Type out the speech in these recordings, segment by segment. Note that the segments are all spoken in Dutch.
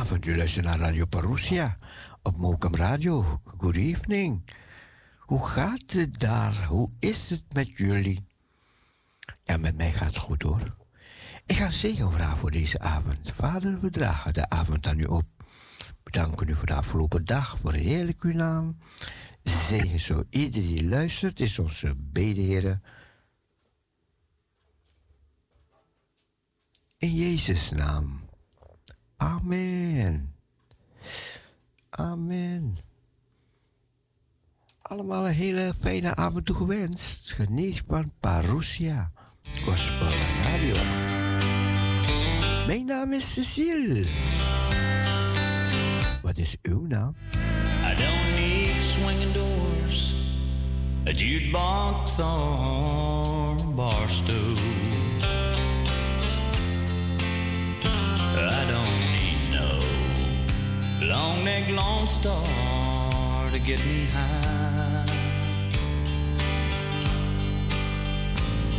U luistert naar Radio Parousia op Mokum Radio. Good evening. Hoe gaat het daar? Hoe is het met jullie? Ja, met mij gaat het goed hoor. Ik ga zegen vragen voor deze avond. Vader, we dragen de avond aan u op. Bedanken u voor de afgelopen dag, voor heerlijk uw naam. Zegen zo iedereen die luistert, is onze bedeheren. In Jezus' naam. Amen. Amen. Allemaal een hele fijne avond toegewenst. Geniet van Parousia Gospel Radio. Mijn naam is Cecile. Wat is uw naam? I don't need swinging doors, a jukebox or bar stool. Long neck long Star to get me high.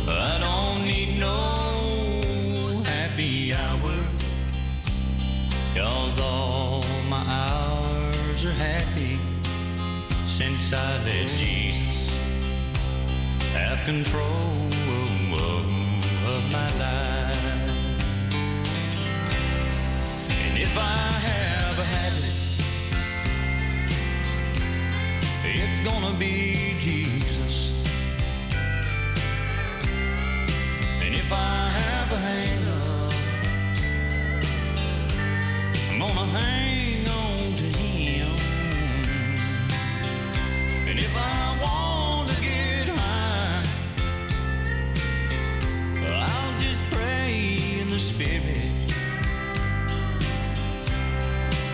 I don't need no happy hour, cause all my hours are happy since I let Jesus have control of my life. And if I have a habit, it's gonna be Jesus. And if I have a hang up, I'm gonna hang on to Him. And if I want to get high, I'll just pray in the Spirit.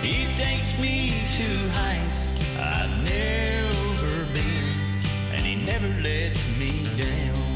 He takes me to heights I've never been, and he never lets me down.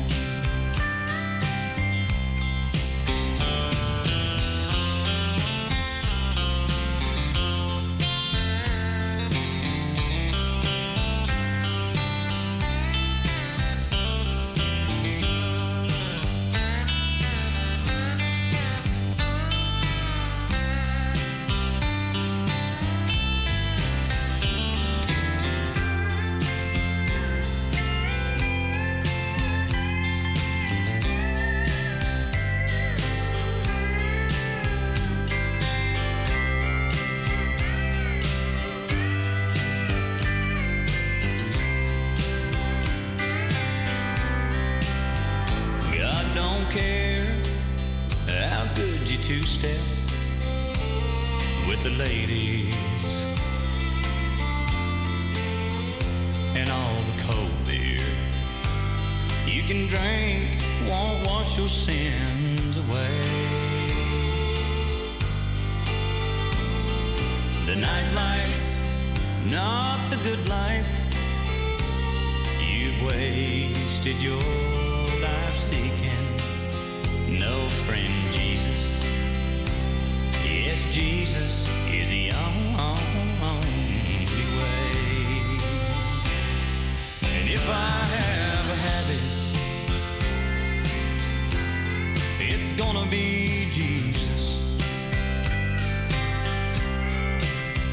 Gonna be Jesus.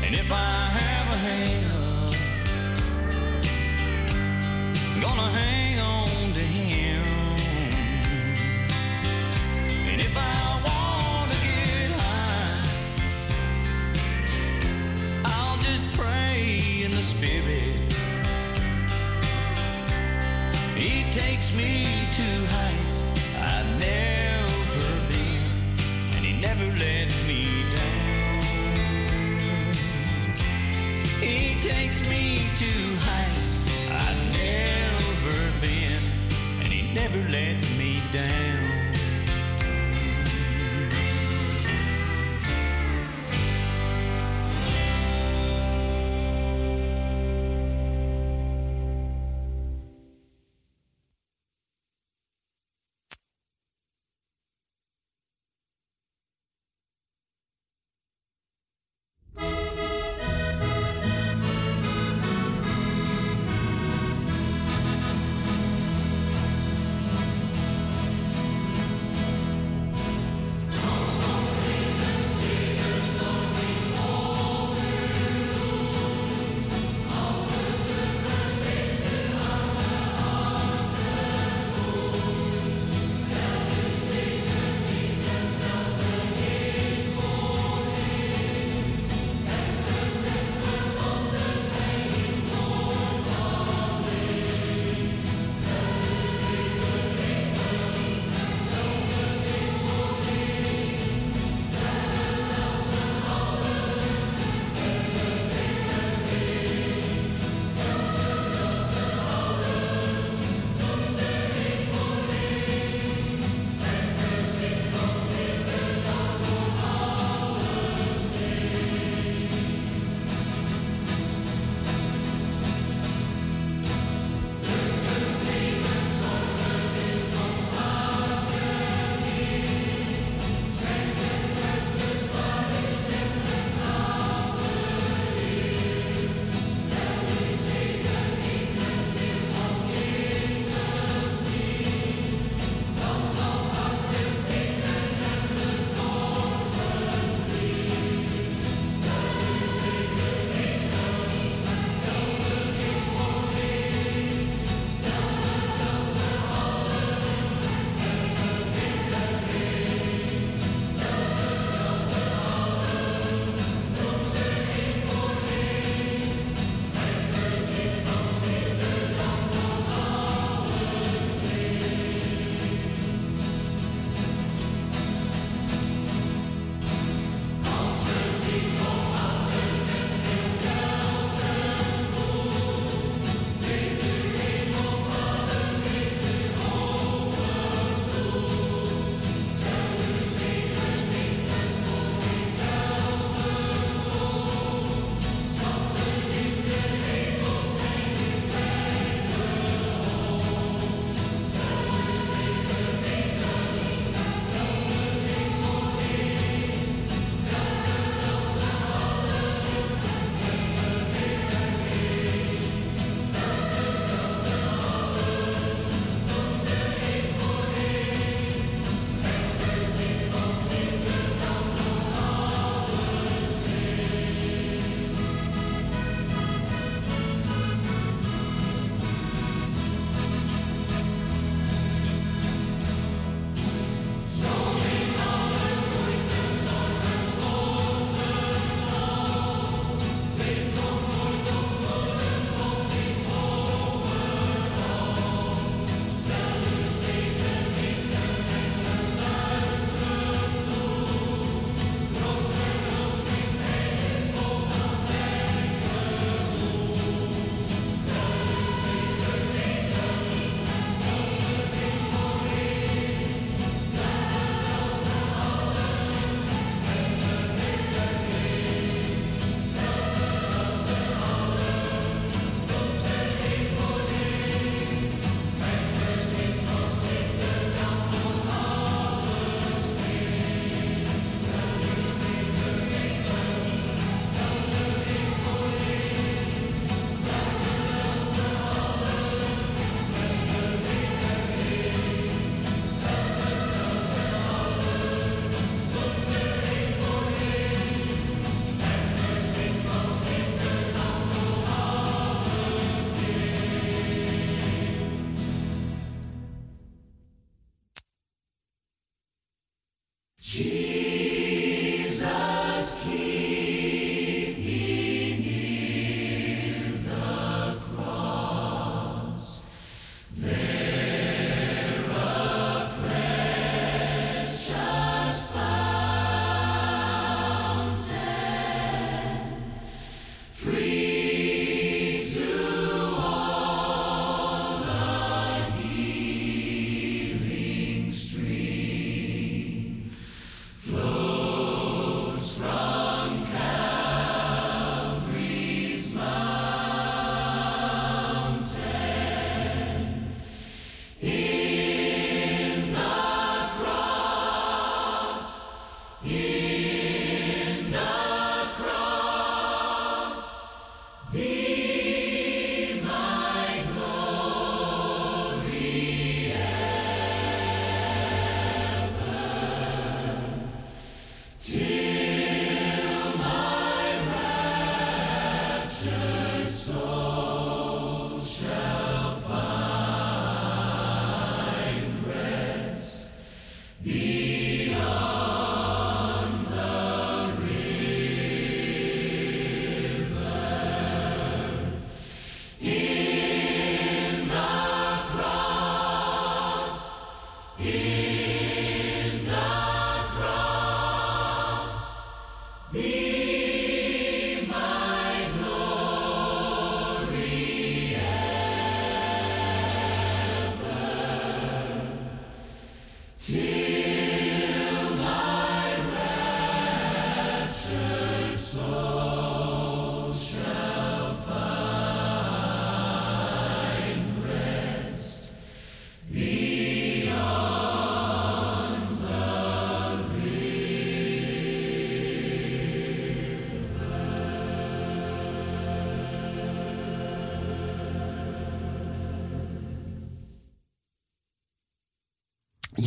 And if I have a hang up, gonna hang on to him. And if I wanna get high, I'll just pray in the spirit. He takes me to heights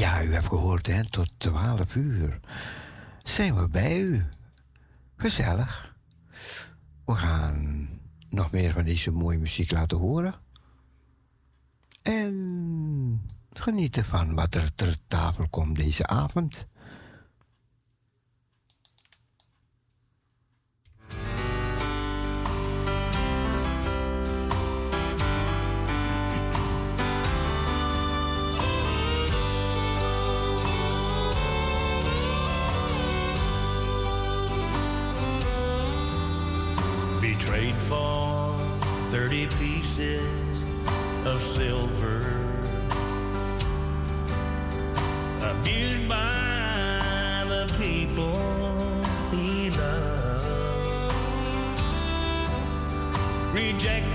Ja, u hebt gehoord, hè, tot 12 uur zijn we bij u. Gezellig. We gaan nog meer van deze mooie muziek laten horen. En genieten van wat er ter tafel komt deze avond. Betrayed for 30 pieces of silver. Abused by the people he loved. Rejected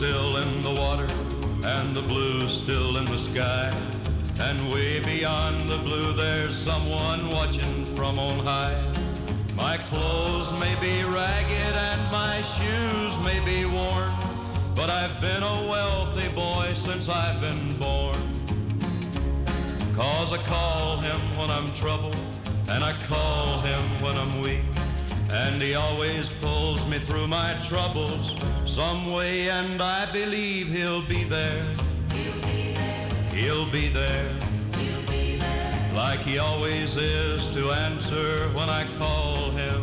still in the water, and the blue's still in the sky. And way beyond the blue, there's someone watching from on high. My clothes may be ragged and my shoes may be worn, but I've been a wealthy boy since I've been born. Cause I call him when I'm troubled, and I call him when I'm weak. And he always pulls me through my troubles some way, and I believe he'll be there. He'll be there. Like he always is to answer when I call him.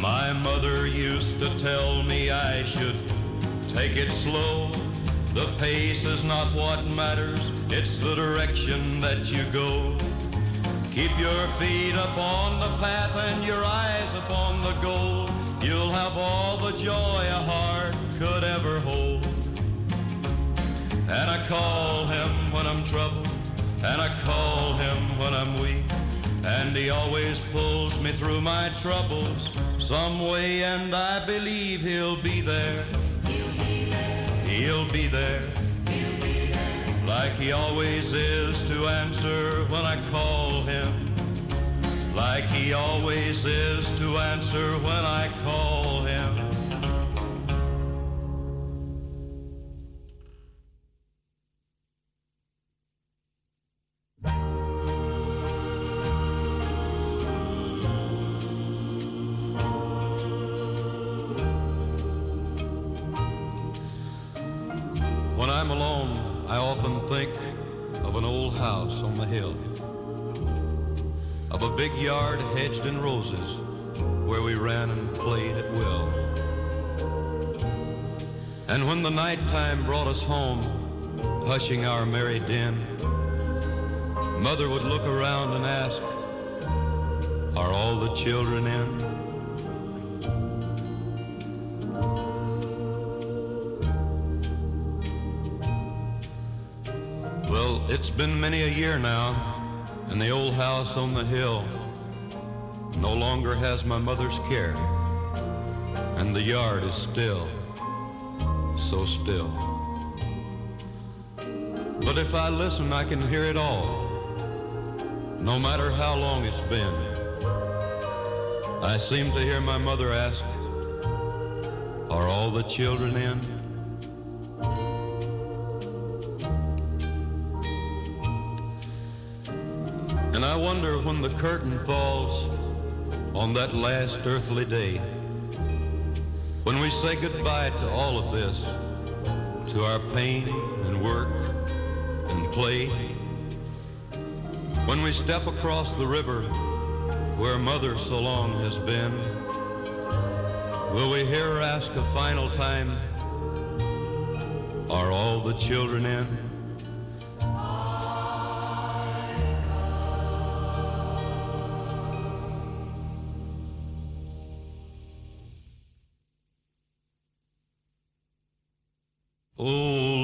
My mother used to tell me I should take it slow. The pace is not what matters, it's the direction that you go. Keep your feet upon the path and your eyes upon the goal. You'll have all the joy a heart could ever hold. And I call him when I'm troubled, and I call him when I'm weak. And he always pulls me through my troubles some way, and I believe he'll be there. He'll be there. Like he always is to answer when I call him, like he always is to answer when I call him. When the nighttime brought us home, hushing our merry din, Mother would look around and ask, Are all the children in? Well, it's been many a year now and the old house on the hill no longer has my mother's care, and the yard is still, so still. But if I listen, I can hear it all, no matter how long it's been. I seem to hear my mother ask, Are all the children in? And I wonder when the curtain falls on that last earthly day, when we say goodbye to all of this, to our pain and work and play, when we step across the river where mother so long has been, will we hear her ask a final time, are all the children in? Oh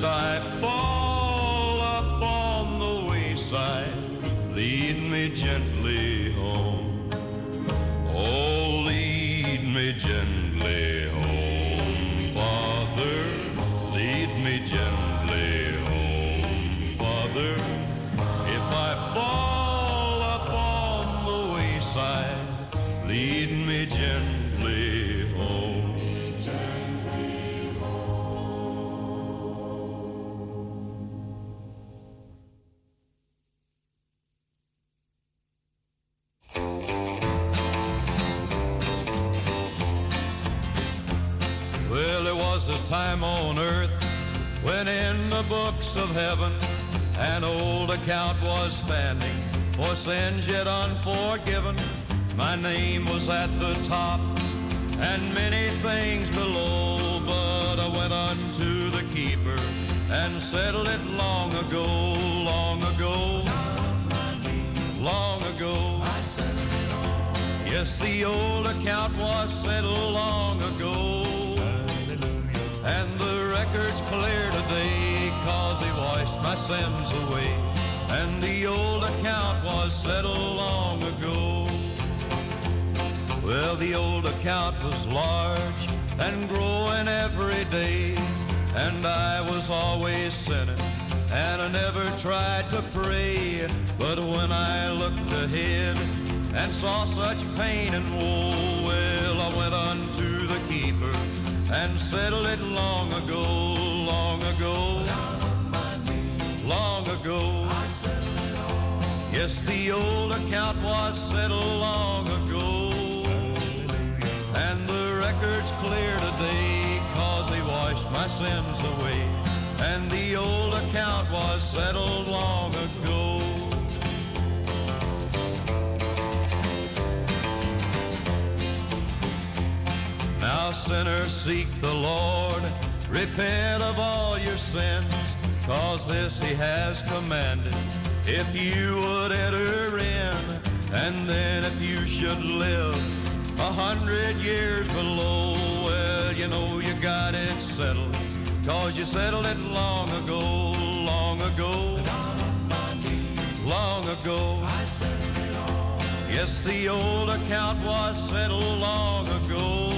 Bye. Account was large and growing every day, and I was always sinning, and I never tried to pray. But when I looked ahead and saw such pain and woe, well, I went unto the keeper and settled it long ago, long ago, long ago. Yes, the old account was settled long ago. Record's clear today, cause he washed my sins away. And the old account was settled long ago. Now sinners seek the Lord, repent of all your sins, cause this he has commanded. If you would enter in, and then if you should live a hundred years below, well, you know you got it settled, cause you settled it long ago, long ago, long ago. Yes, the old account was settled long ago.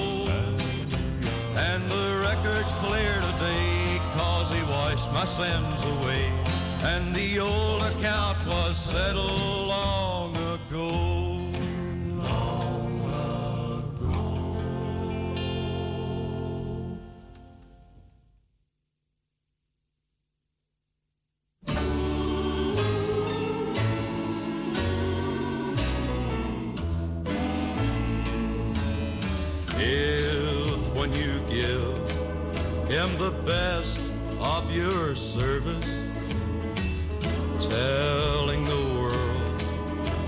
And the record's clear today, cause he washed my sins away. And the old account was settled long ago. Best of your service, telling the world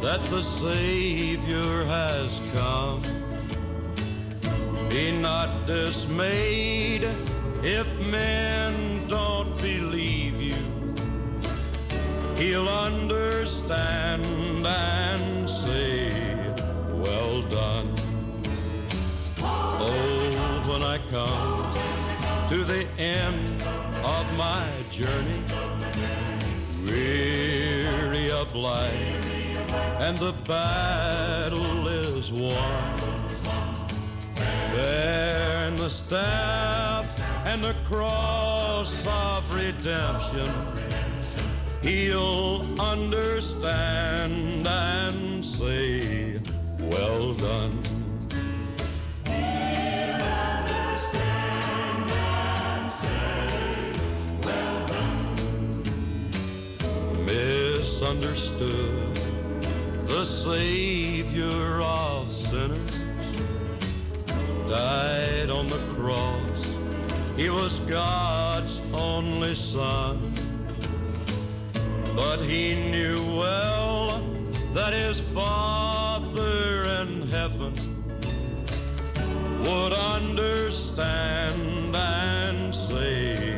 that the Savior has come, be not dismayed if men don't believe you. He'll understand and say, Well done. Oh, when I come the end of my journey, weary of life, and the battle is won. Bearing the staff and the cross of redemption, he'll understand and say, Well done. Misunderstood the Savior of sinners died on the cross. He was God's only Son, but he knew well that his Father in heaven would understand and say,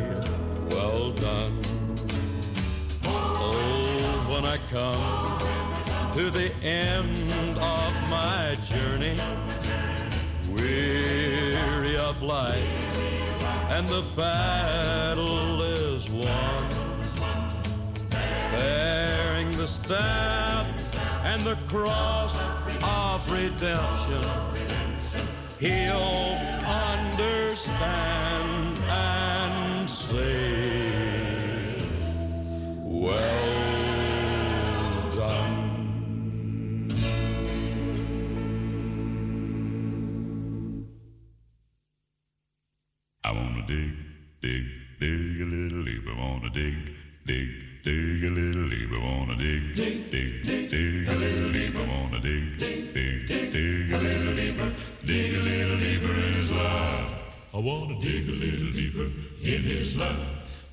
when I come to the end of my journey, weary of life, and the battle is won. Bearing the staff and the cross of redemption, he'll understand and say, Well I wanna dig, dig, dig a little deeper. Wanna dig, dig, dig a little deeper. Wanna dig, dig, dig, dig a little deeper. Wanna dig, dig, dig, dig a little deeper. Dig a little deeper in His love. I wanna dig a little deeper in His love.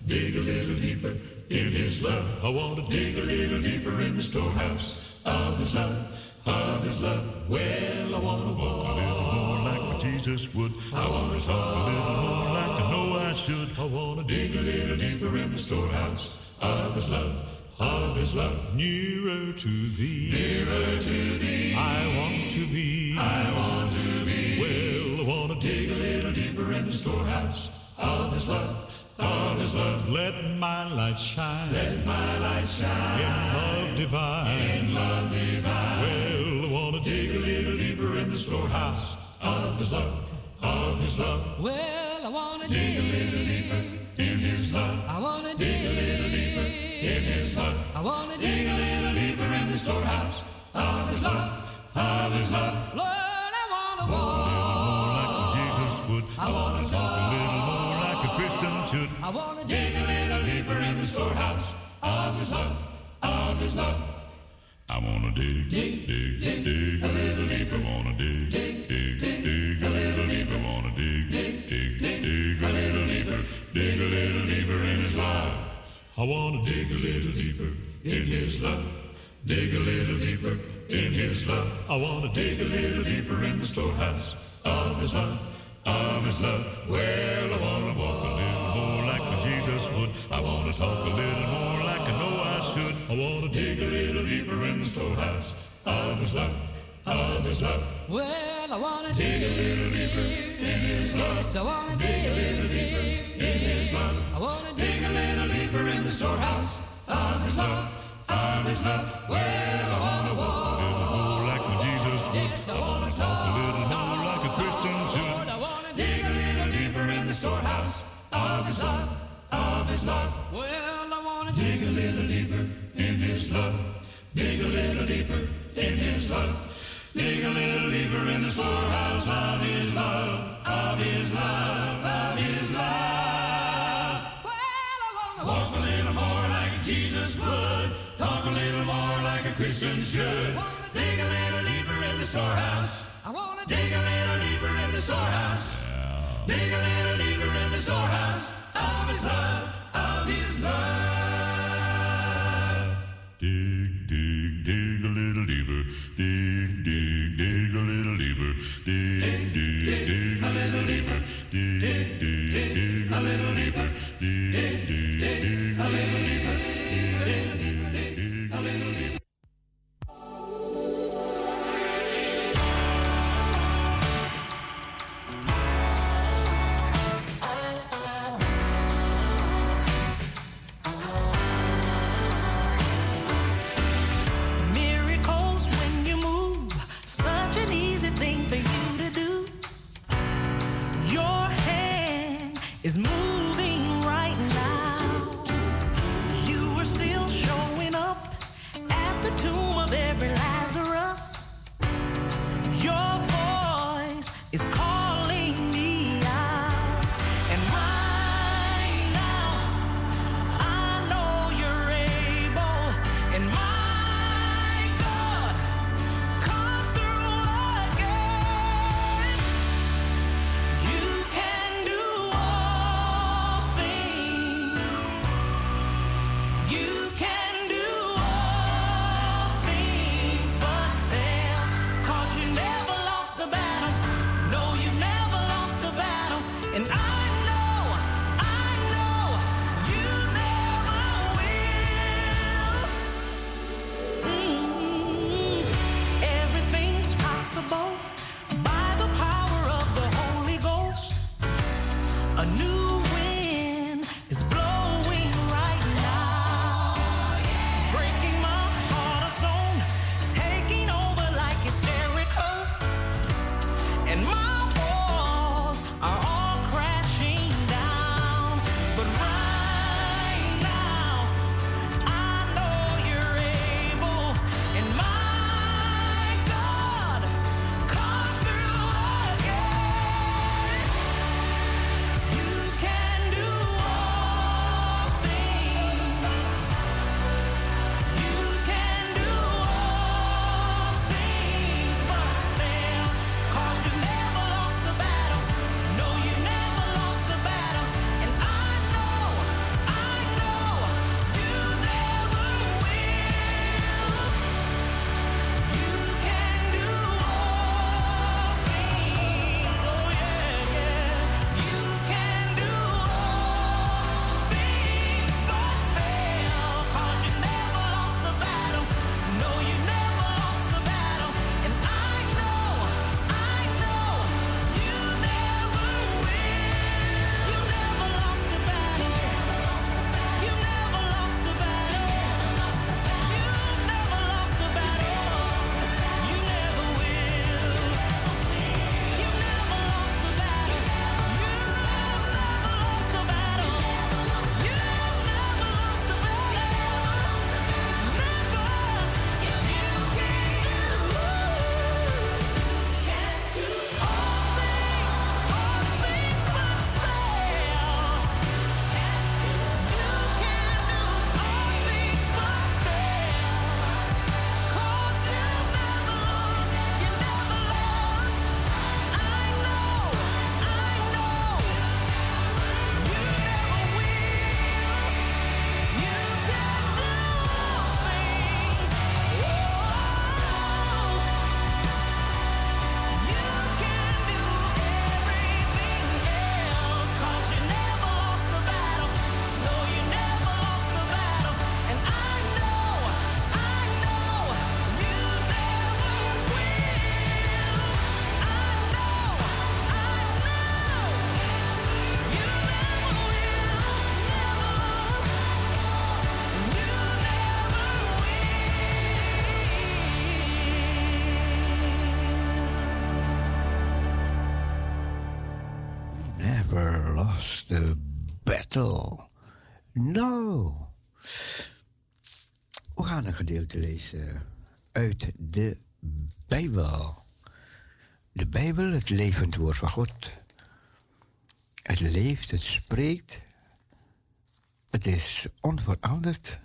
Dig a little deeper in His love. I wanna dig a little deeper in the storehouse of His love, of His love. Well, I wanna walk a little more like what Jesus would. I wanna talk a little more like I know I should. I wanna dig a little deeper in the storehouse of His love, of His love. Nearer to Thee, nearer to Thee. I want to be, I want to be. Well, I wanna dig a little deeper in the storehouse of His love. Of his love, let my light shine. Let my light shine in love divine. In love divine. Well, of His love, of His love. Well, I wanna Dig a little deeper in His love. I wanna Dig a little deeper in His love. I wanna Dig a little deeper in the storehouse of His love, of His love. Lord, I wanna walk. Like Jesus would. I wanna talk A little more like a Christian should. I wanna Dig a little deeper in the storehouse of His love, of His love. I wanna dig, dig, dig, dig, a little deeper. Wanna dig, dig, dig, dig a little deeper. Wanna dig, dig, dig, dig a little deeper. Dig a little deeper in His love. I wanna dig a little deeper in His love. Dig a little deeper in His love. I wanna dig a little deeper in the storehouse of His love, of His love. Well, I wanna walk a little More like Jesus would. I wanna talk A little more I wanna dig a little deeper in the storehouse of His love, of His love. Well, I wanna Dig a little deeper in His love. Yes, I wanna Dig a little deeper in His love. I wanna Dig a little deeper in the storehouse of His love, of His love. Well, I wanna walk. More like what Jesus would. Yes, I wanna talk A little more like a Christian should. I wanna Dig a little deeper in the storehouse of His love, of His love. In His love. Dig a little deeper in the storehouse of His love, of His love, of His love. Well, I wanna Walk a little more like Jesus would. Talk a little more like a Christian should. Dig a little deeper in the storehouse. I wanna Dig a little deeper in the storehouse. Dig a little deeper in the storehouse of His love, een gedeelte lezen uit de Bijbel. De Bijbel, het levend woord van God. Het leeft, het spreekt. Het is onveranderd.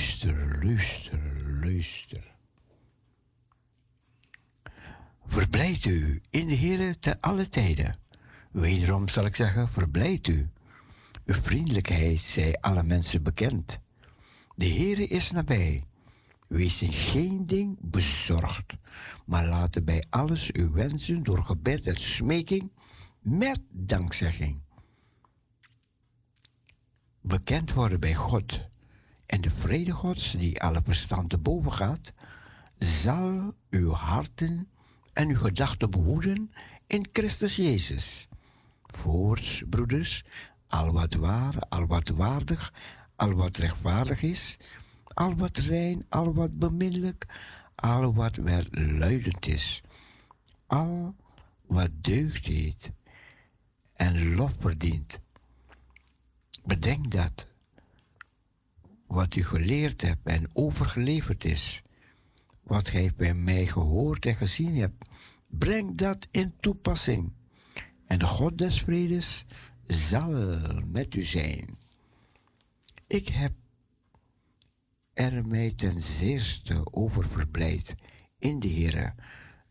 Luister, luister, luister. Verblijd u in de Heer te alle tijden. Wederom zal ik zeggen, verblijd u. Uw vriendelijkheid zij alle mensen bekend. De Heere is nabij. Wees in geen ding bezorgd, maar laten bij alles uw wensen door gebed en smeking met dankzegging bekend worden bij God. En de vrede Gods, die alle verstand te boven gaat, zal uw harten en uw gedachten behoeden in Christus Jezus. Voorts, broeders, al wat waar, al wat waardig, al wat rechtvaardig is, al wat rein, al wat beminnelijk, al wat welluidend is, al wat deugd heet en lof verdient. Bedenk dat wat u geleerd hebt en overgeleverd is, wat gij bij mij gehoord en gezien hebt, breng dat in toepassing. En de God des vredes zal met u zijn. Ik heb er mij ten zeerste over verblijd in de Heer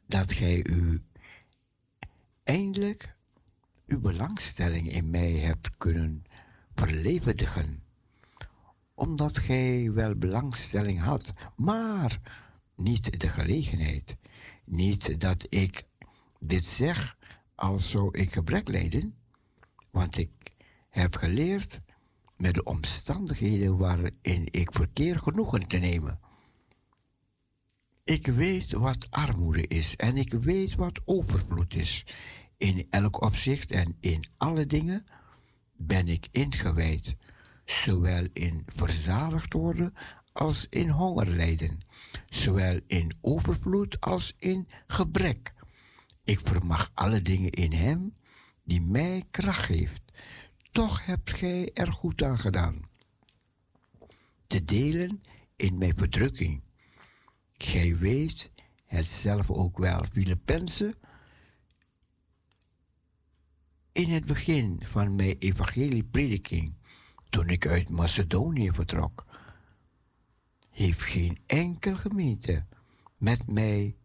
dat gij u eindelijk uw belangstelling in mij hebt kunnen verlevendigen omdat gij wel belangstelling had, maar niet de gelegenheid. Niet dat ik dit zeg als zou ik gebrek lijden, want ik heb geleerd met de omstandigheden waarin ik verkeer genoegen te nemen. Ik weet wat armoede is en ik weet wat overvloed is. In elk opzicht en in alle dingen ben ik ingewijd zowel in verzadigd worden als in honger lijden, zowel in overvloed als in gebrek. Ik vermag alle dingen in Hem die mij kracht geeft. Toch hebt gij er goed aan gedaan. Te delen in mijn verdrukking. Gij weet het zelf ook wel, Filippenzen. In het begin van mijn evangelieprediking toen ik uit Macedonië vertrok, heeft geen enkel gemeente met mij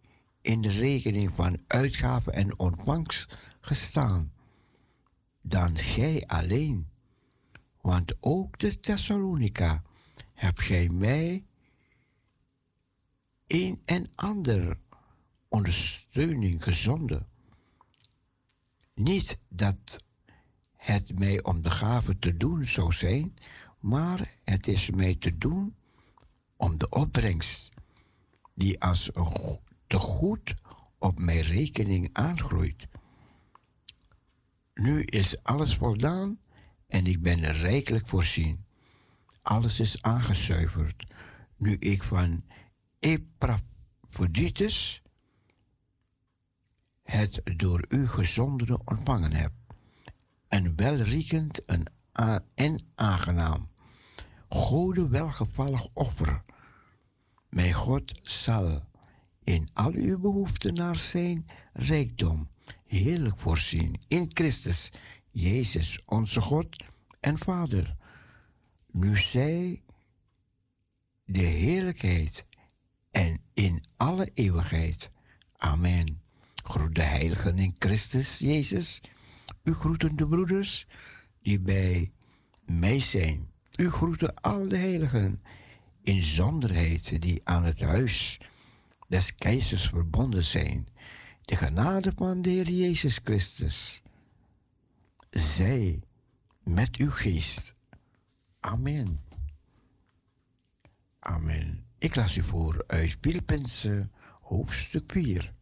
in de rekening van uitgaven en ontvangst gestaan dan gij alleen. Want ook de Thessalonica hebt gij mij een en ander ondersteuning gezonden. Niet dat het mij om de gave te doen zou zijn, maar het is mij te doen om de opbrengst, die als te goed op mijn rekening aangroeit. Nu is alles voldaan en ik ben rijkelijk voorzien. Alles is aangezuiverd, nu ik van Epaphroditus het door u gezondere ontvangen heb en welriekend en aangenaam. Gode welgevallig offer. Mijn God zal in al uw behoeften naar zijn rijkdom heerlijk voorzien in Christus, Jezus, onze God en Vader. Nu zij de heerlijkheid en in alle eeuwigheid. Amen. Groet de heiligen in Christus, Jezus u groeten de broeders die bij mij zijn. U groeten al de heiligen in zonderheid die aan het huis des keizers verbonden zijn. De genade van de Heer Jezus Christus. Zij met uw geest. Amen. Amen. Ik las u voor uit Filippenzen hoofdstuk 4.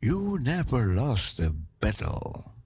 You never lost a battle.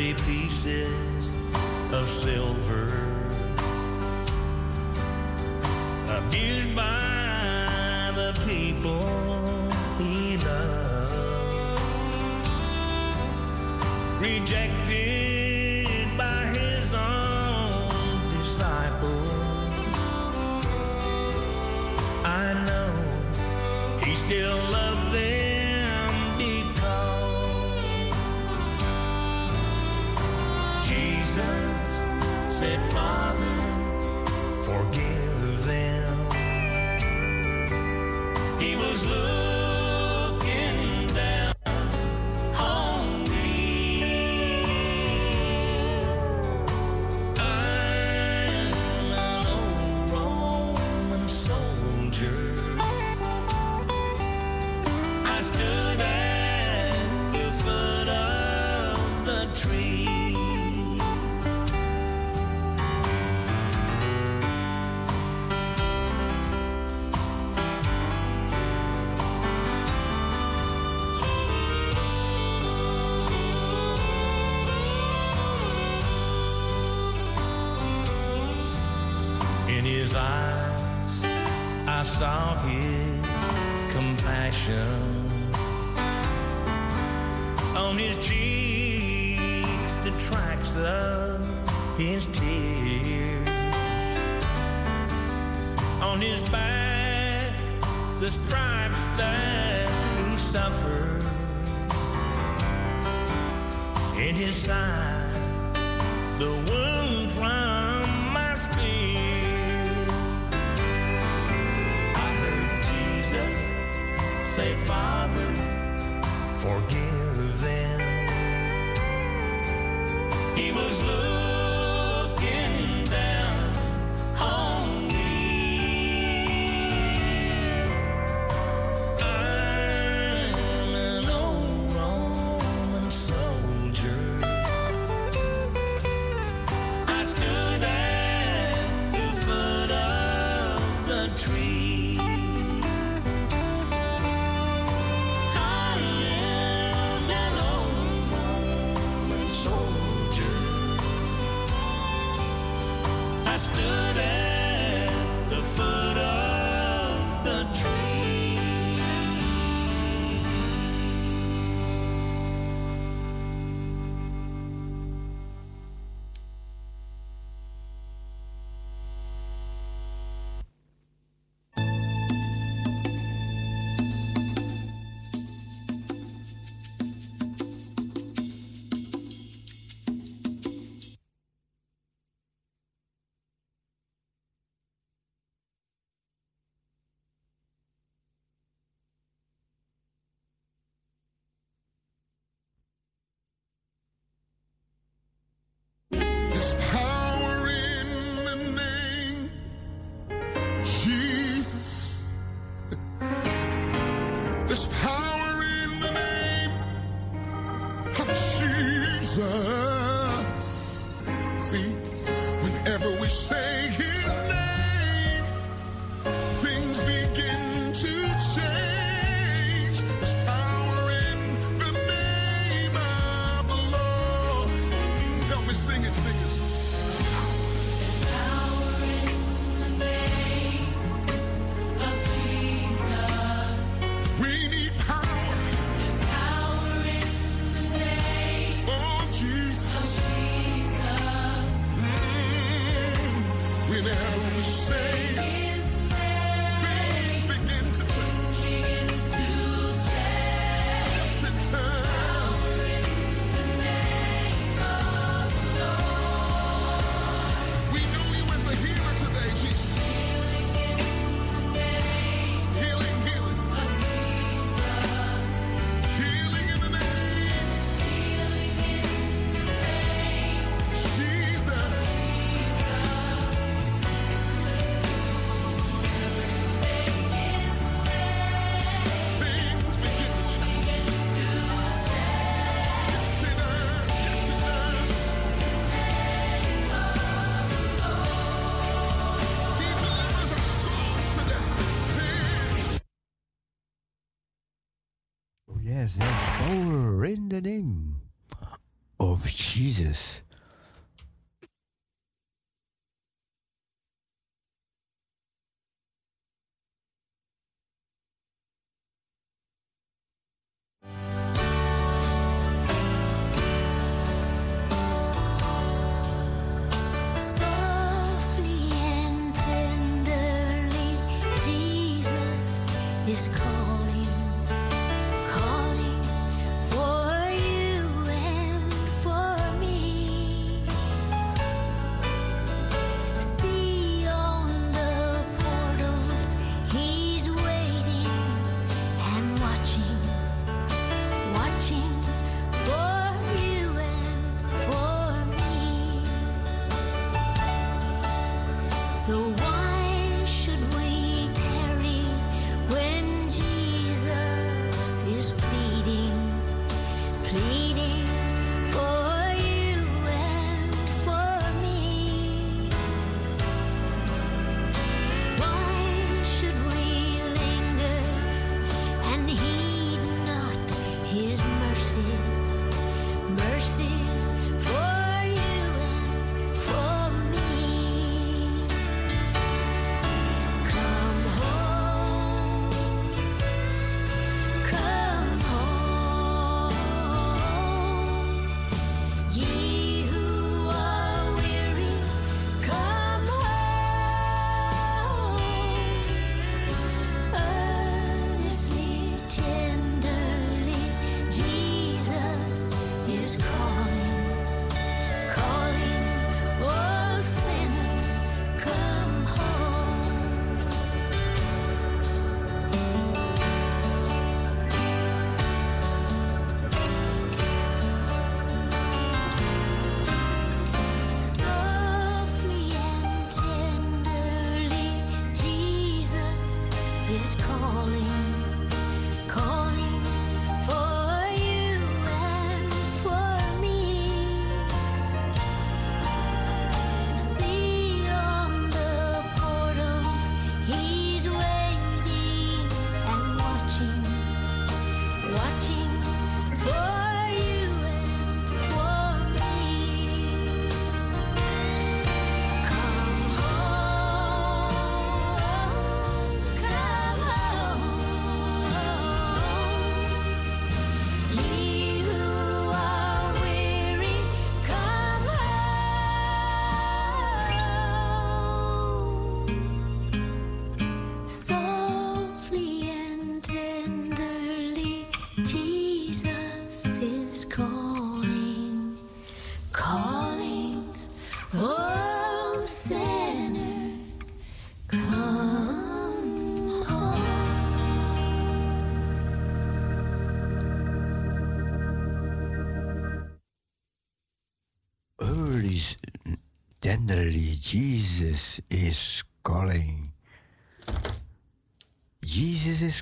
Pieces of silver.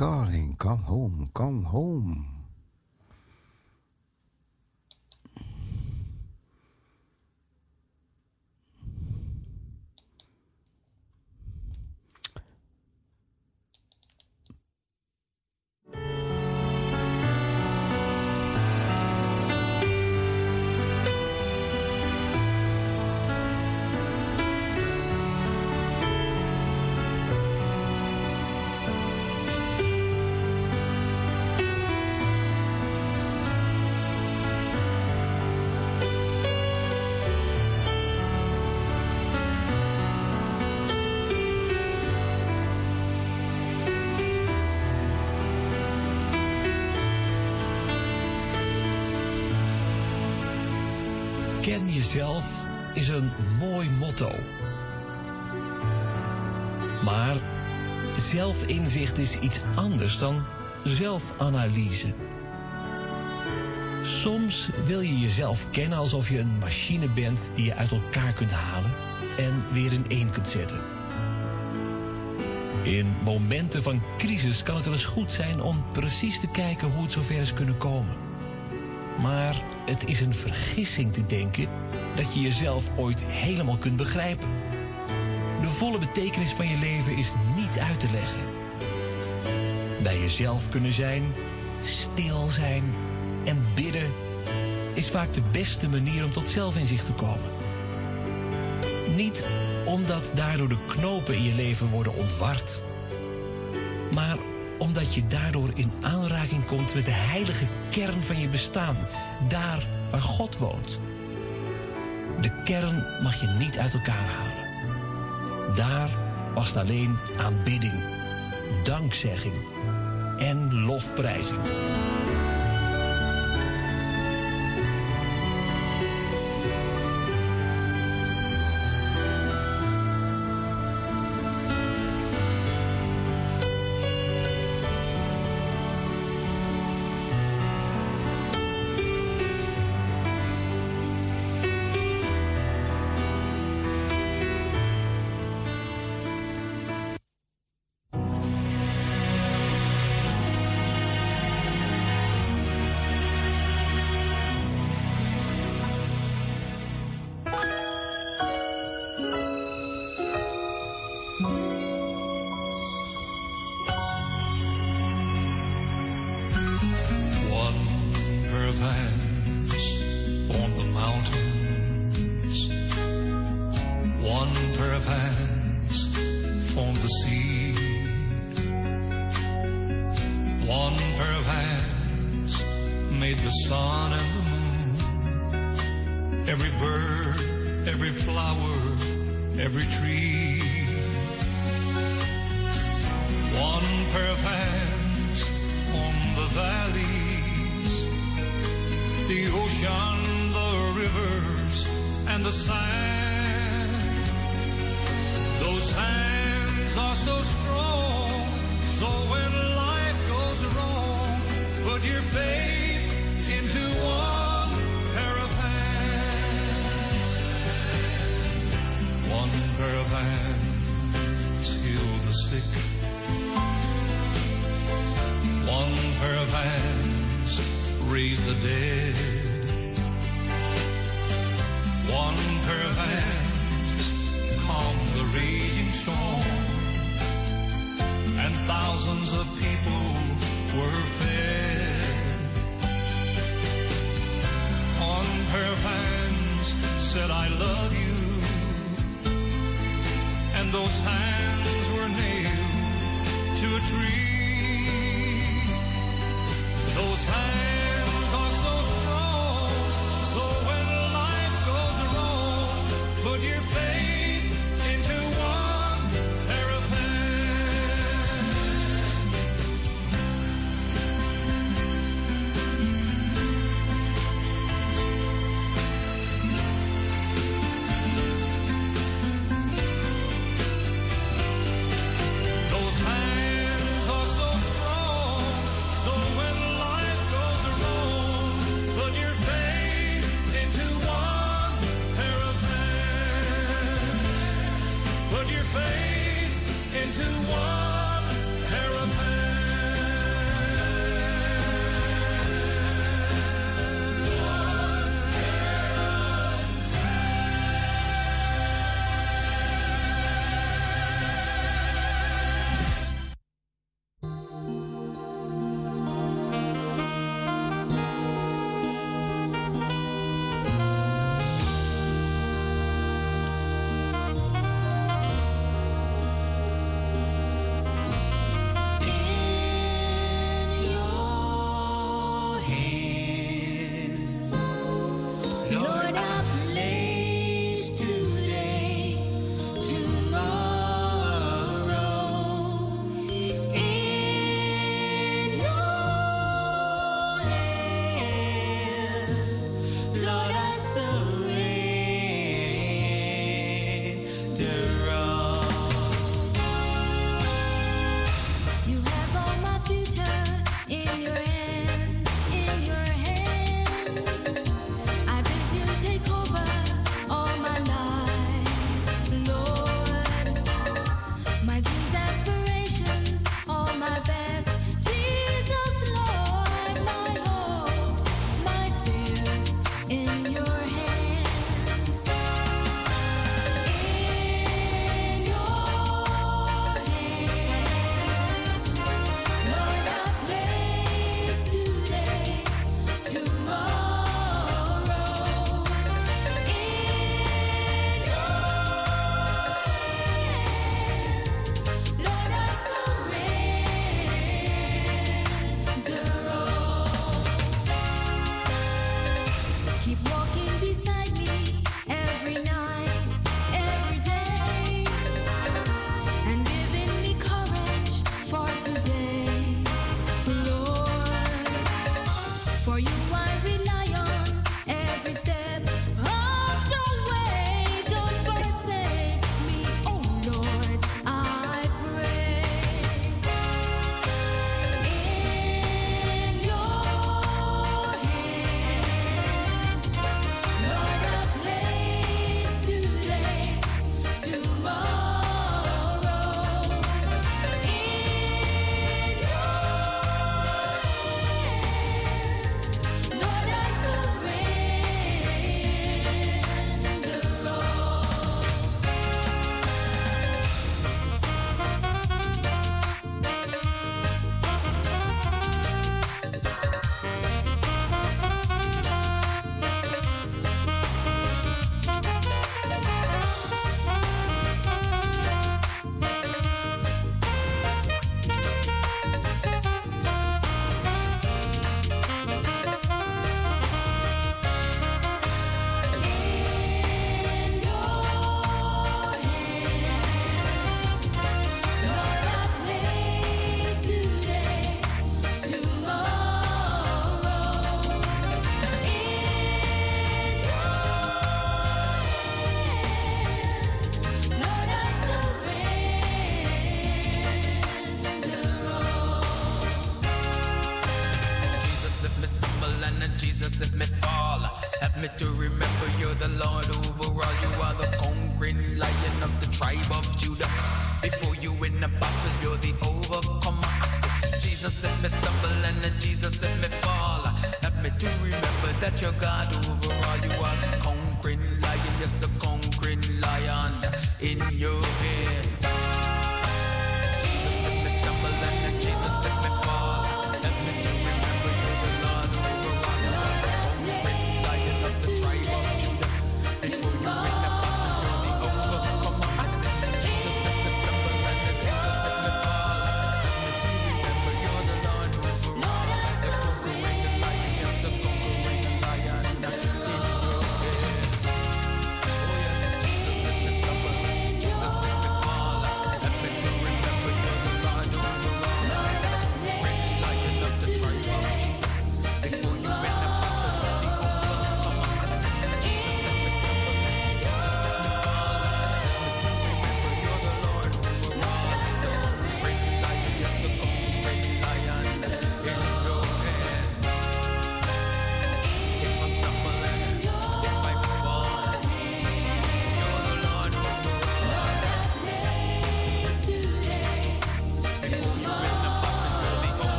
Calling. Come home, come home. Jezelf is een mooi motto. Maar zelfinzicht is iets anders dan zelfanalyse. Soms wil je jezelf kennen alsof je een machine bent die je uit elkaar kunt halen en weer in één kunt zetten. In momenten van crisis kan het wel eens goed zijn om precies te kijken hoe het zover is kunnen komen. Maar het is een vergissing te denken dat je jezelf ooit helemaal kunt begrijpen. De volle betekenis van je leven is niet uit te leggen. Bij jezelf kunnen zijn, stil zijn en bidden is vaak de beste manier om tot zelfinzicht te komen. Niet omdat daardoor de knopen in je leven worden ontward, maar omdat je daardoor in aanraking komt met de heilige kern van je bestaan, daar waar God woont. De kern mag je niet uit elkaar halen. Daar past alleen aanbidding, dankzegging en lofprijzing.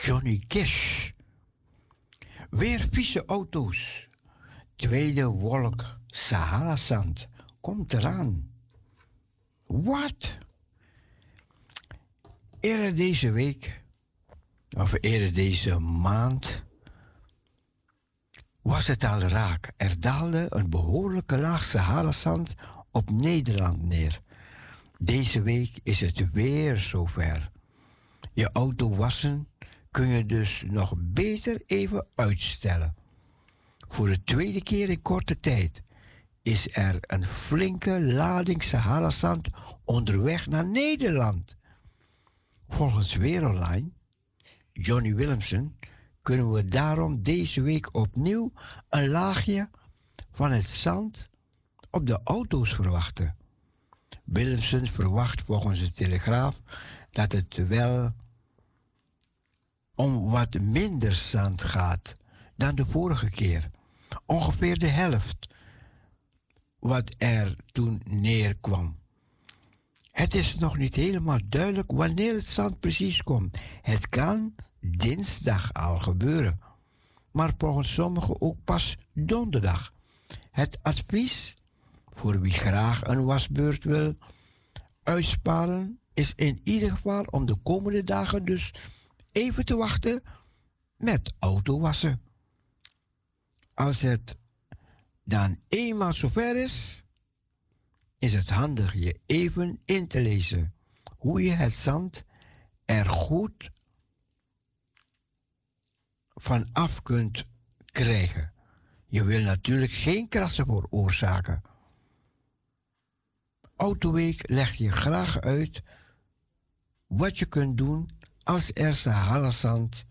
Johnny Cash. Weer vieze auto's. Tweede wolk, Sahara-zand, komt eraan. Wat? Eerder deze week, of eerder deze maand, was het al raak. Er daalde een behoorlijke laag Sahara-zand op Nederland neer. Deze week is het weer zover je auto wassen kun je dus nog beter even uitstellen. Voor de tweede keer in korte tijd is er een flinke lading Sahara-zand onderweg naar Nederland. Volgens weeronline Johnny Willemsen, kunnen we daarom deze week opnieuw een laagje van het zand op de auto's verwachten. Willemsen verwacht volgens de Telegraaf dat het wel om wat minder zand gaat dan de vorige keer. Ongeveer de helft wat er toen neerkwam. Het is nog niet helemaal duidelijk wanneer het zand precies komt. Het kan dinsdag al gebeuren, maar volgens sommigen ook pas donderdag. Het advies voor wie graag een wasbeurt wil uitsparen is in ieder geval om de komende dagen dus even te wachten met autowassen. Als het dan eenmaal zover is, is het handig je even in te lezen hoe je het zand er goed van af kunt krijgen. Je wil natuurlijk geen krassen veroorzaken. Autoweek leg je graag uit wat je kunt doen als er Sahara-zand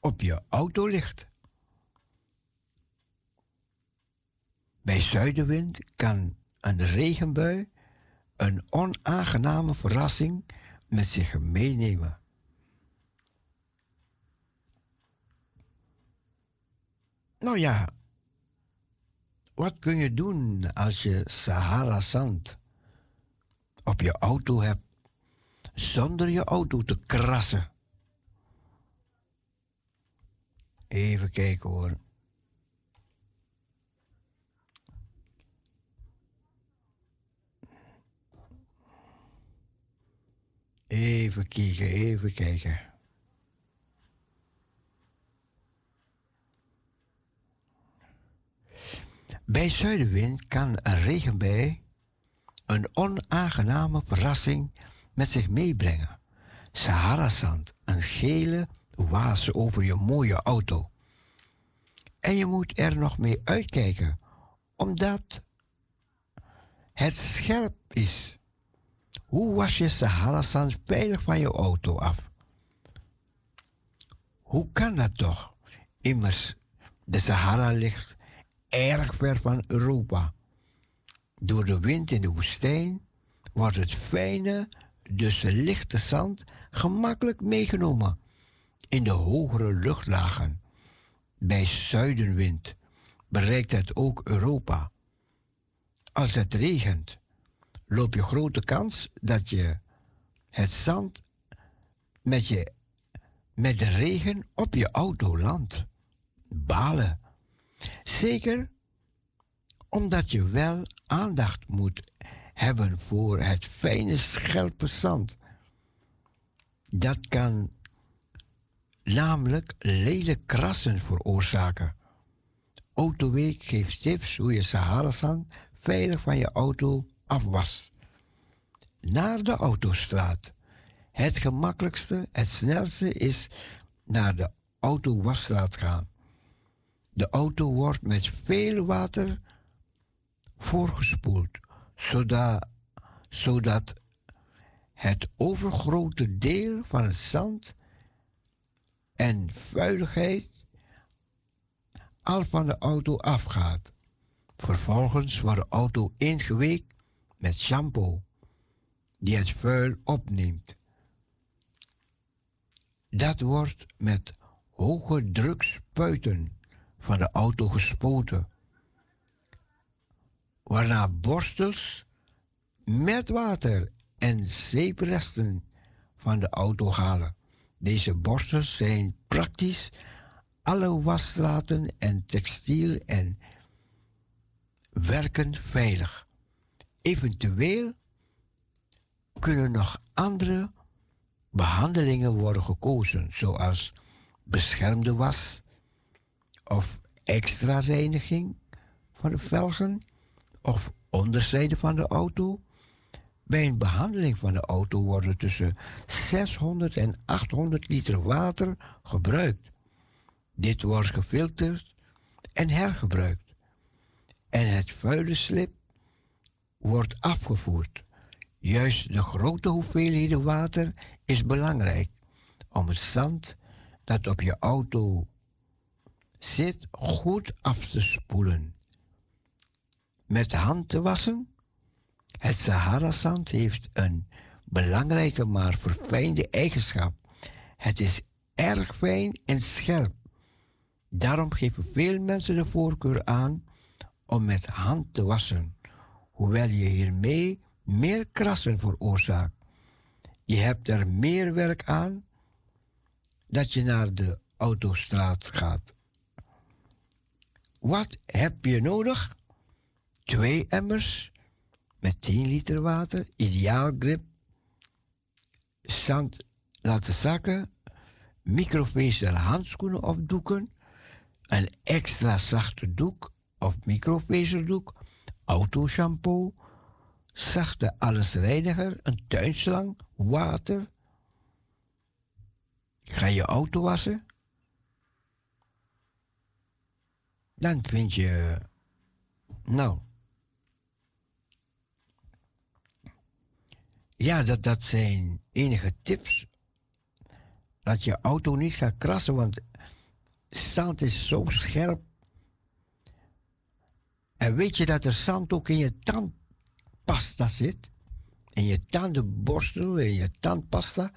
op je auto ligt. Bij zuidenwind kan een regenbui een onaangename verrassing met zich meenemen. Nou ja, wat kun je doen als je Sahara-zand op je auto hebt zonder je auto te krassen? Even kijken hoor. Even kijken, even kijken. Bij zuidenwind kan een regenbui een onaangename verrassing met zich meebrengen. Sahara-zand, een gele waas over je mooie auto. En je moet er nog mee uitkijken, omdat het scherp is. Hoe was je Sahara-zand veilig van je auto af? Hoe kan dat toch? Immers, de Sahara ligt erg ver van Europa. Door de wind in de woestijn wordt het fijne, dus lichte zand gemakkelijk meegenomen in de hogere luchtlagen. Bij zuidenwind bereikt het ook Europa. Als het regent, loop je grote kans dat je het zand met, je, met de regen op je auto landt. Balen. Zeker omdat je wel aandacht moet hebben voor het fijne, scherpe zand. Dat kan namelijk lelijk krassen veroorzaken. Autoweek geeft tips hoe je Sahara-zand veilig van je auto afwas. Naar de autostraat. Het gemakkelijkste, het snelste is naar de autowasstraat gaan. De auto wordt met veel water voorgespoeld, zodat, zodat het overgrote deel van het zand en vuiligheid al van de auto afgaat. Vervolgens wordt de auto ingeweekt met shampoo die het vuil opneemt. Dat wordt met hoge druk spuiten van de auto gespoten, waarna borstels met water en zeepresten van de auto halen. Deze borstels zijn praktisch alle wasstraten en textiel en werken veilig. Eventueel kunnen nog andere behandelingen worden gekozen, zoals beschermde was of extra reiniging van de velgen of onderzijde van de auto. Bij een behandeling van de auto worden tussen 600 en 800 liter water gebruikt. Dit wordt gefilterd en hergebruikt. En het vuile slip wordt afgevoerd. Juist de grote hoeveelheden water is belangrijk om het zand dat op je auto zit goed af te spoelen met de hand te wassen. Het Sahara-zand heeft een belangrijke maar verfijnde eigenschap. Het is erg fijn en scherp. Daarom geven veel mensen de voorkeur aan om met hand te wassen, hoewel je hiermee meer krassen veroorzaakt. Je hebt er meer werk aan dat je naar de autostraat gaat. Wat heb je nodig? twee emmers met 10 liter water, ideaal grip, zand laten zakken, microvezel handschoenen of doeken, een extra zachte doek of microvezeldoek, auto autoshampoo, zachte allesreiniger, een tuinslang, water. Ga je auto wassen? Dan vind je, nou, Ja, dat, dat zijn enige tips. Dat je auto niet gaat krassen, want zand is zo scherp. En weet je dat er zand ook in je tandpasta zit? In je tandenborstel, in je tandpasta.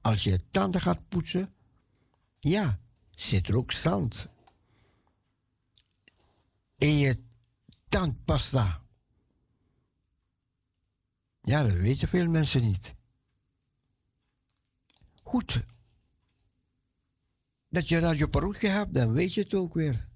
Als je tanden gaat poetsen, ja, zit er ook zand. In je tandpasta. Ja, dat weten veel mensen niet. Goed. Dat je dan je parochie hebt, dan weet je het ook weer.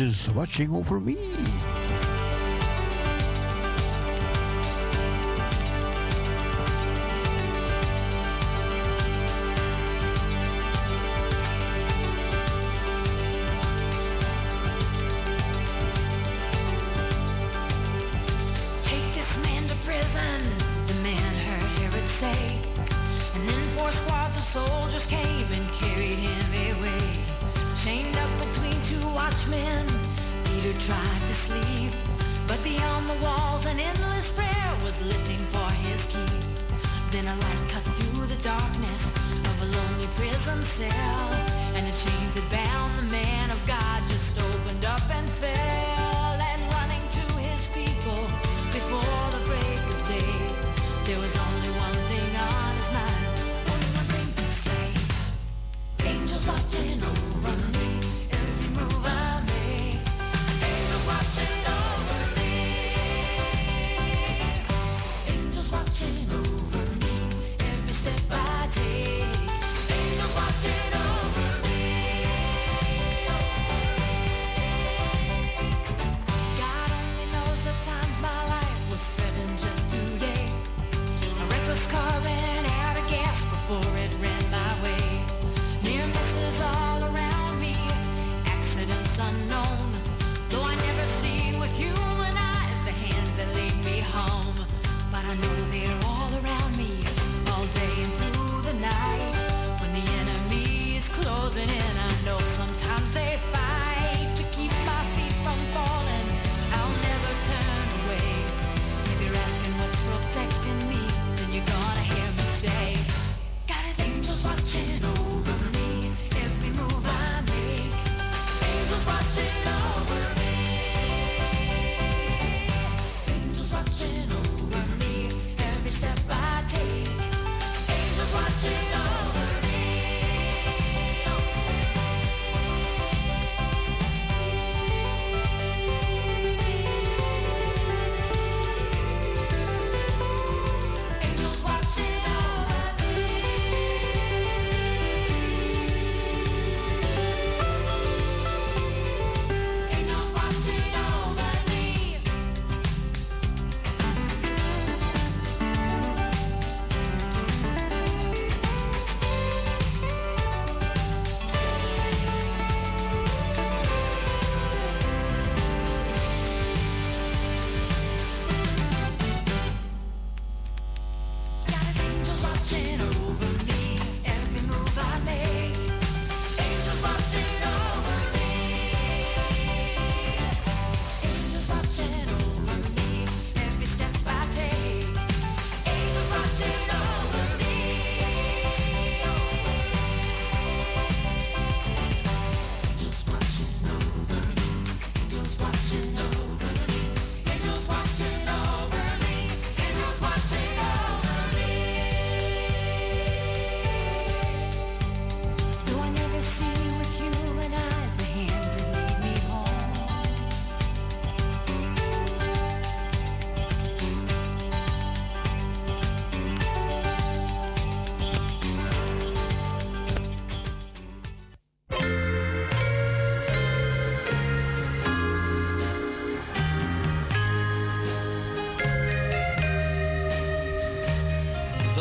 Angels watching over me.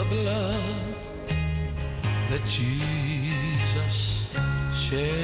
Blood that Jesus shed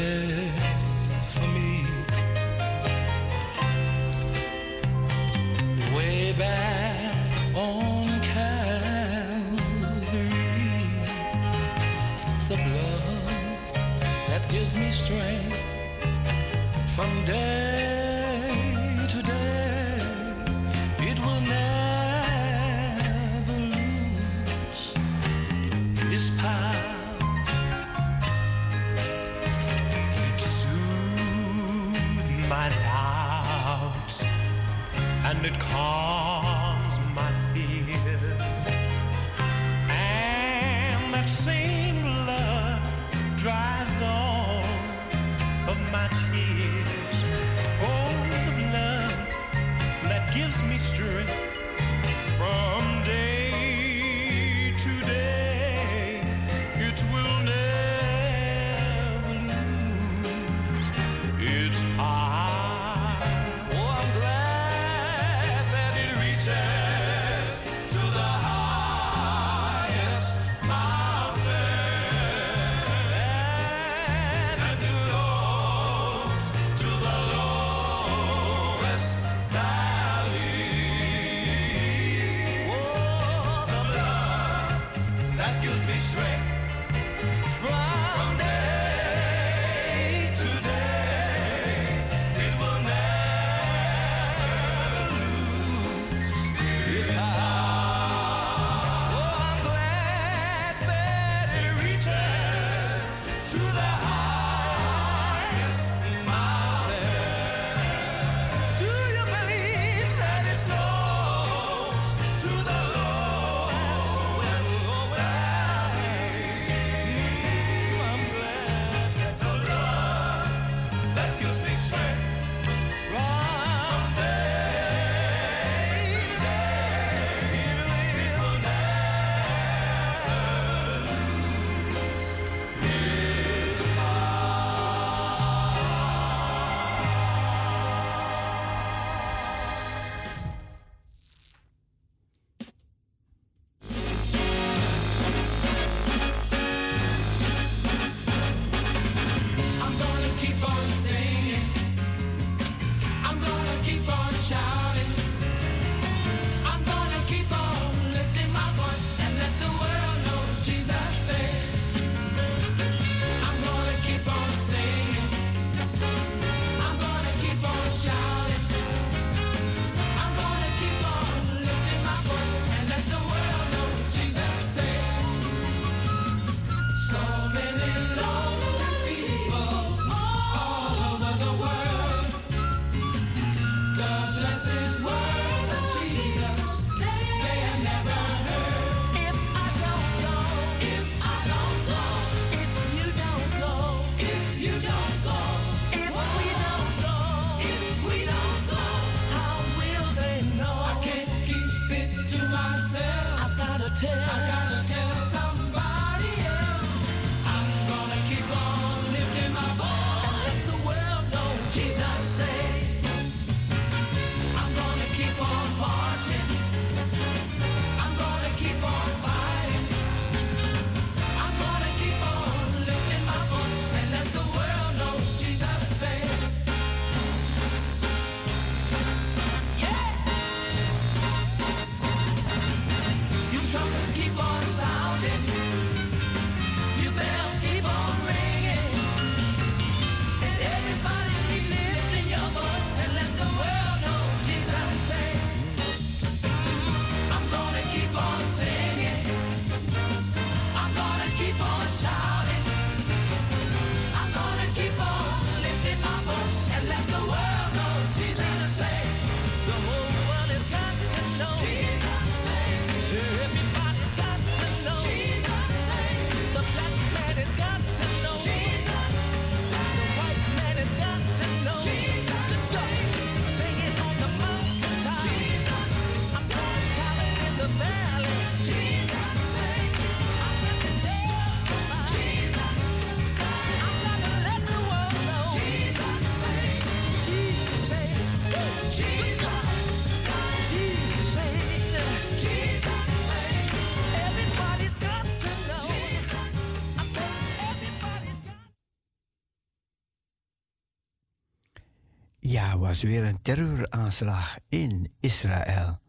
Ja, was weer een terreuraanslag in Israël.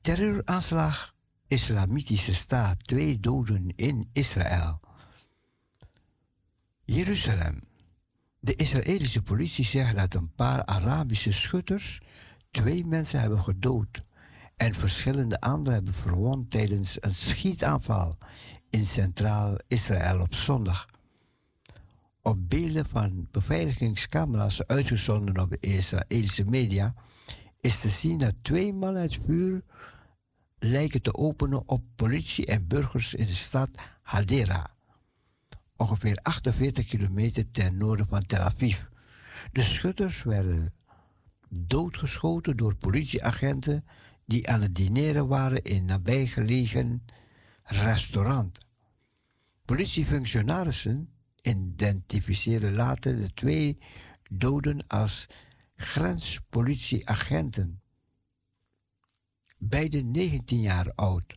Terreuraanslag, Islamitische staat, twee doden in Israël. Jeruzalem. De Israëlische politie zegt dat een paar Arabische schutters twee mensen hebben gedood en verschillende anderen hebben verwond tijdens een schietaanval in centraal Israël op zondag. Op beelden van beveiligingscamera's uitgezonden op de Israëlische media is te zien dat twee mannen het vuur lijken te openen op politie en burgers in de stad Hadera, ongeveer 48 kilometer ten noorden van Tel Aviv. De schutters werden doodgeschoten door politieagenten die aan het dineren waren in een nabijgelegen restaurant. Politiefunctionarissen identificeren later de twee doden als grenspolitieagenten, beide 19 jaar oud.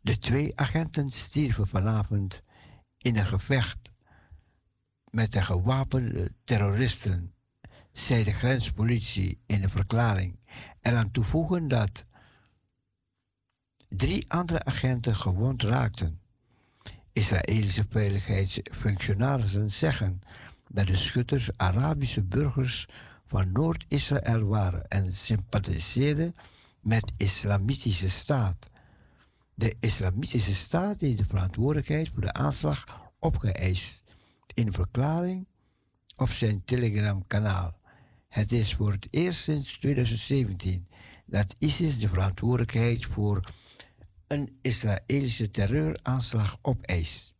De twee agenten stierven vanavond in een gevecht met de gewapende terroristen, zei de grenspolitie in een verklaring. Eraan toevoegen dat drie andere agenten gewond raakten. Israëlische veiligheidsfunctionarissen zeggen dat de schutters Arabische burgers van Noord-Israël waren en sympathiseerden met de Islamitische Staat. De Islamitische Staat heeft de verantwoordelijkheid voor de aanslag opgeëist in een verklaring op zijn Telegram-kanaal. Het is voor het eerst sinds 2017 dat ISIS de verantwoordelijkheid voor een Israëlische terreuraanslag opeist.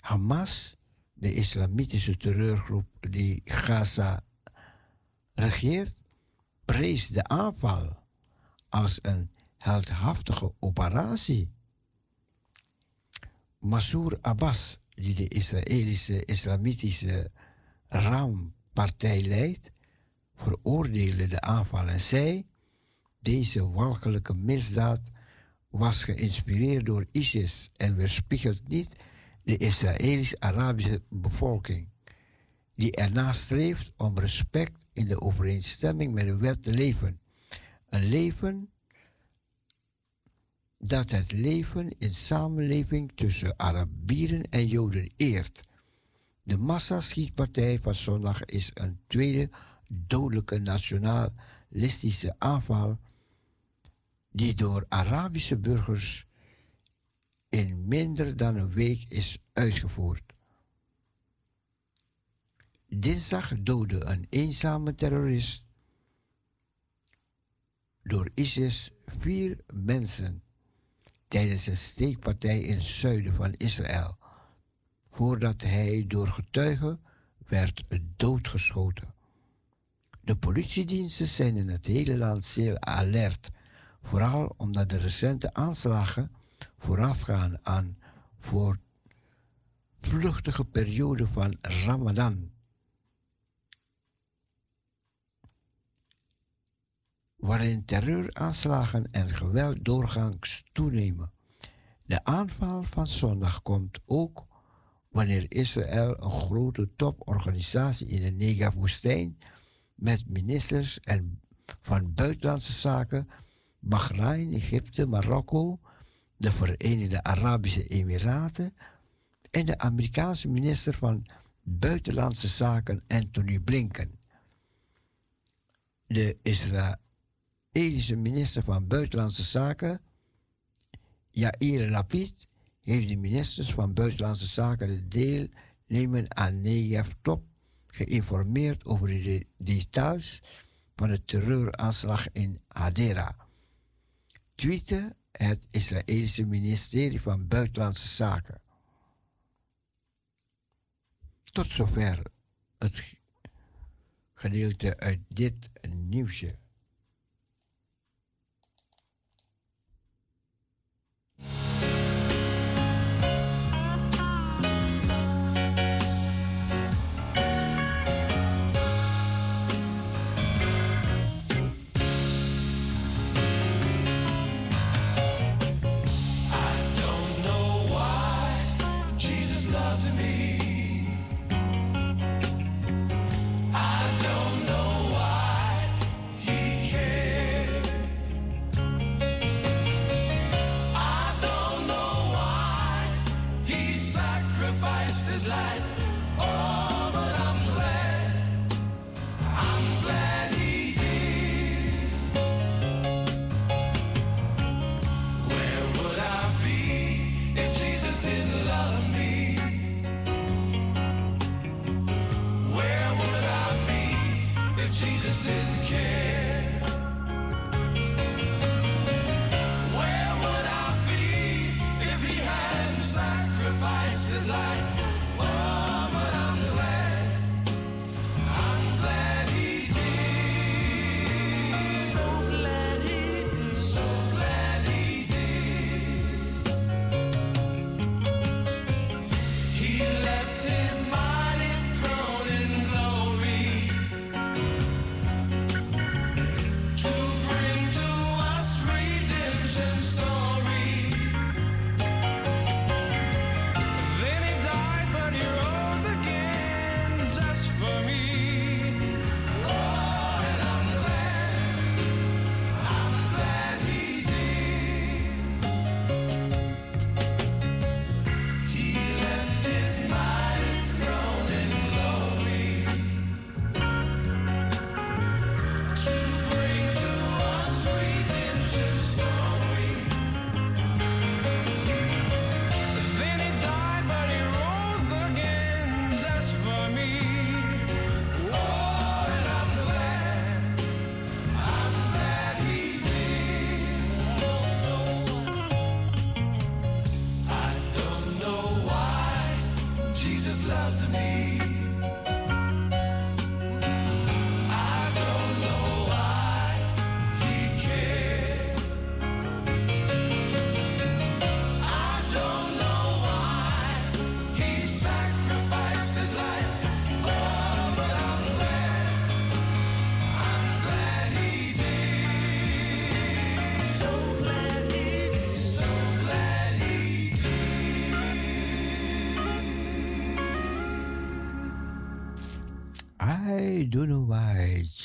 Hamas, de islamitische terreurgroep die Gaza regeert, prees de aanval als een heldhaftige operatie. Massour Abbas, die de Israëlische Islamitische Ram-partij leidt, veroordeelde de aanval en zei: Deze walgelijke misdaad was geïnspireerd door ISIS en weerspiegelt niet de Israëlisch-Arabische bevolking, die erna streeft om respect in de overeenstemming met de wet te leven. Een leven dat het leven in samenleving tussen Arabieren en Joden eert. De massaschietpartij van zondag is een tweede dodelijke nationalistische aanval die door Arabische burgers in minder dan een week is uitgevoerd. Dinsdag doodde een eenzame terrorist door ISIS vier mensen tijdens een steekpartij in het zuiden van Israël, voordat hij door getuigen werd doodgeschoten. De politiediensten zijn in het hele land zeer alert Vooral omdat de recente aanslagen voorafgaan aan voor vluchtige periode van Ramadan. Waarin terreuraanslagen en geweld doorgangs toenemen. De aanval van zondag komt ook wanneer Israël een grote toporganisatie in de Negev-woestijn met ministers en van buitenlandse zaken Bahrein, Egypte, Marokko, de Verenigde Arabische Emiraten en de Amerikaanse minister van Buitenlandse Zaken Anthony Blinken. De Israëlische minister van Buitenlandse Zaken Yair Lapid heeft de ministers van Buitenlandse Zaken de deelnemen aan Negev-top geïnformeerd over de details van de terreuraanslag in Hadera tweette het Israëlische ministerie van Buitenlandse Zaken. Tot zover het gedeelte uit dit nieuwsje.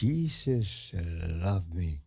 Jesus uh, loved me.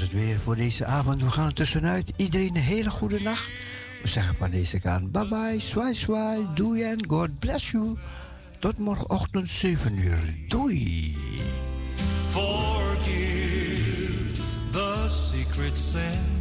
was het weer voor deze avond. We gaan er tussenuit. Iedereen een hele goede nacht. We zeggen van deze kant bye bye, swai swai, doei en God bless you. Tot morgenochtend 7 uur. Doei. Forgive the secret sin.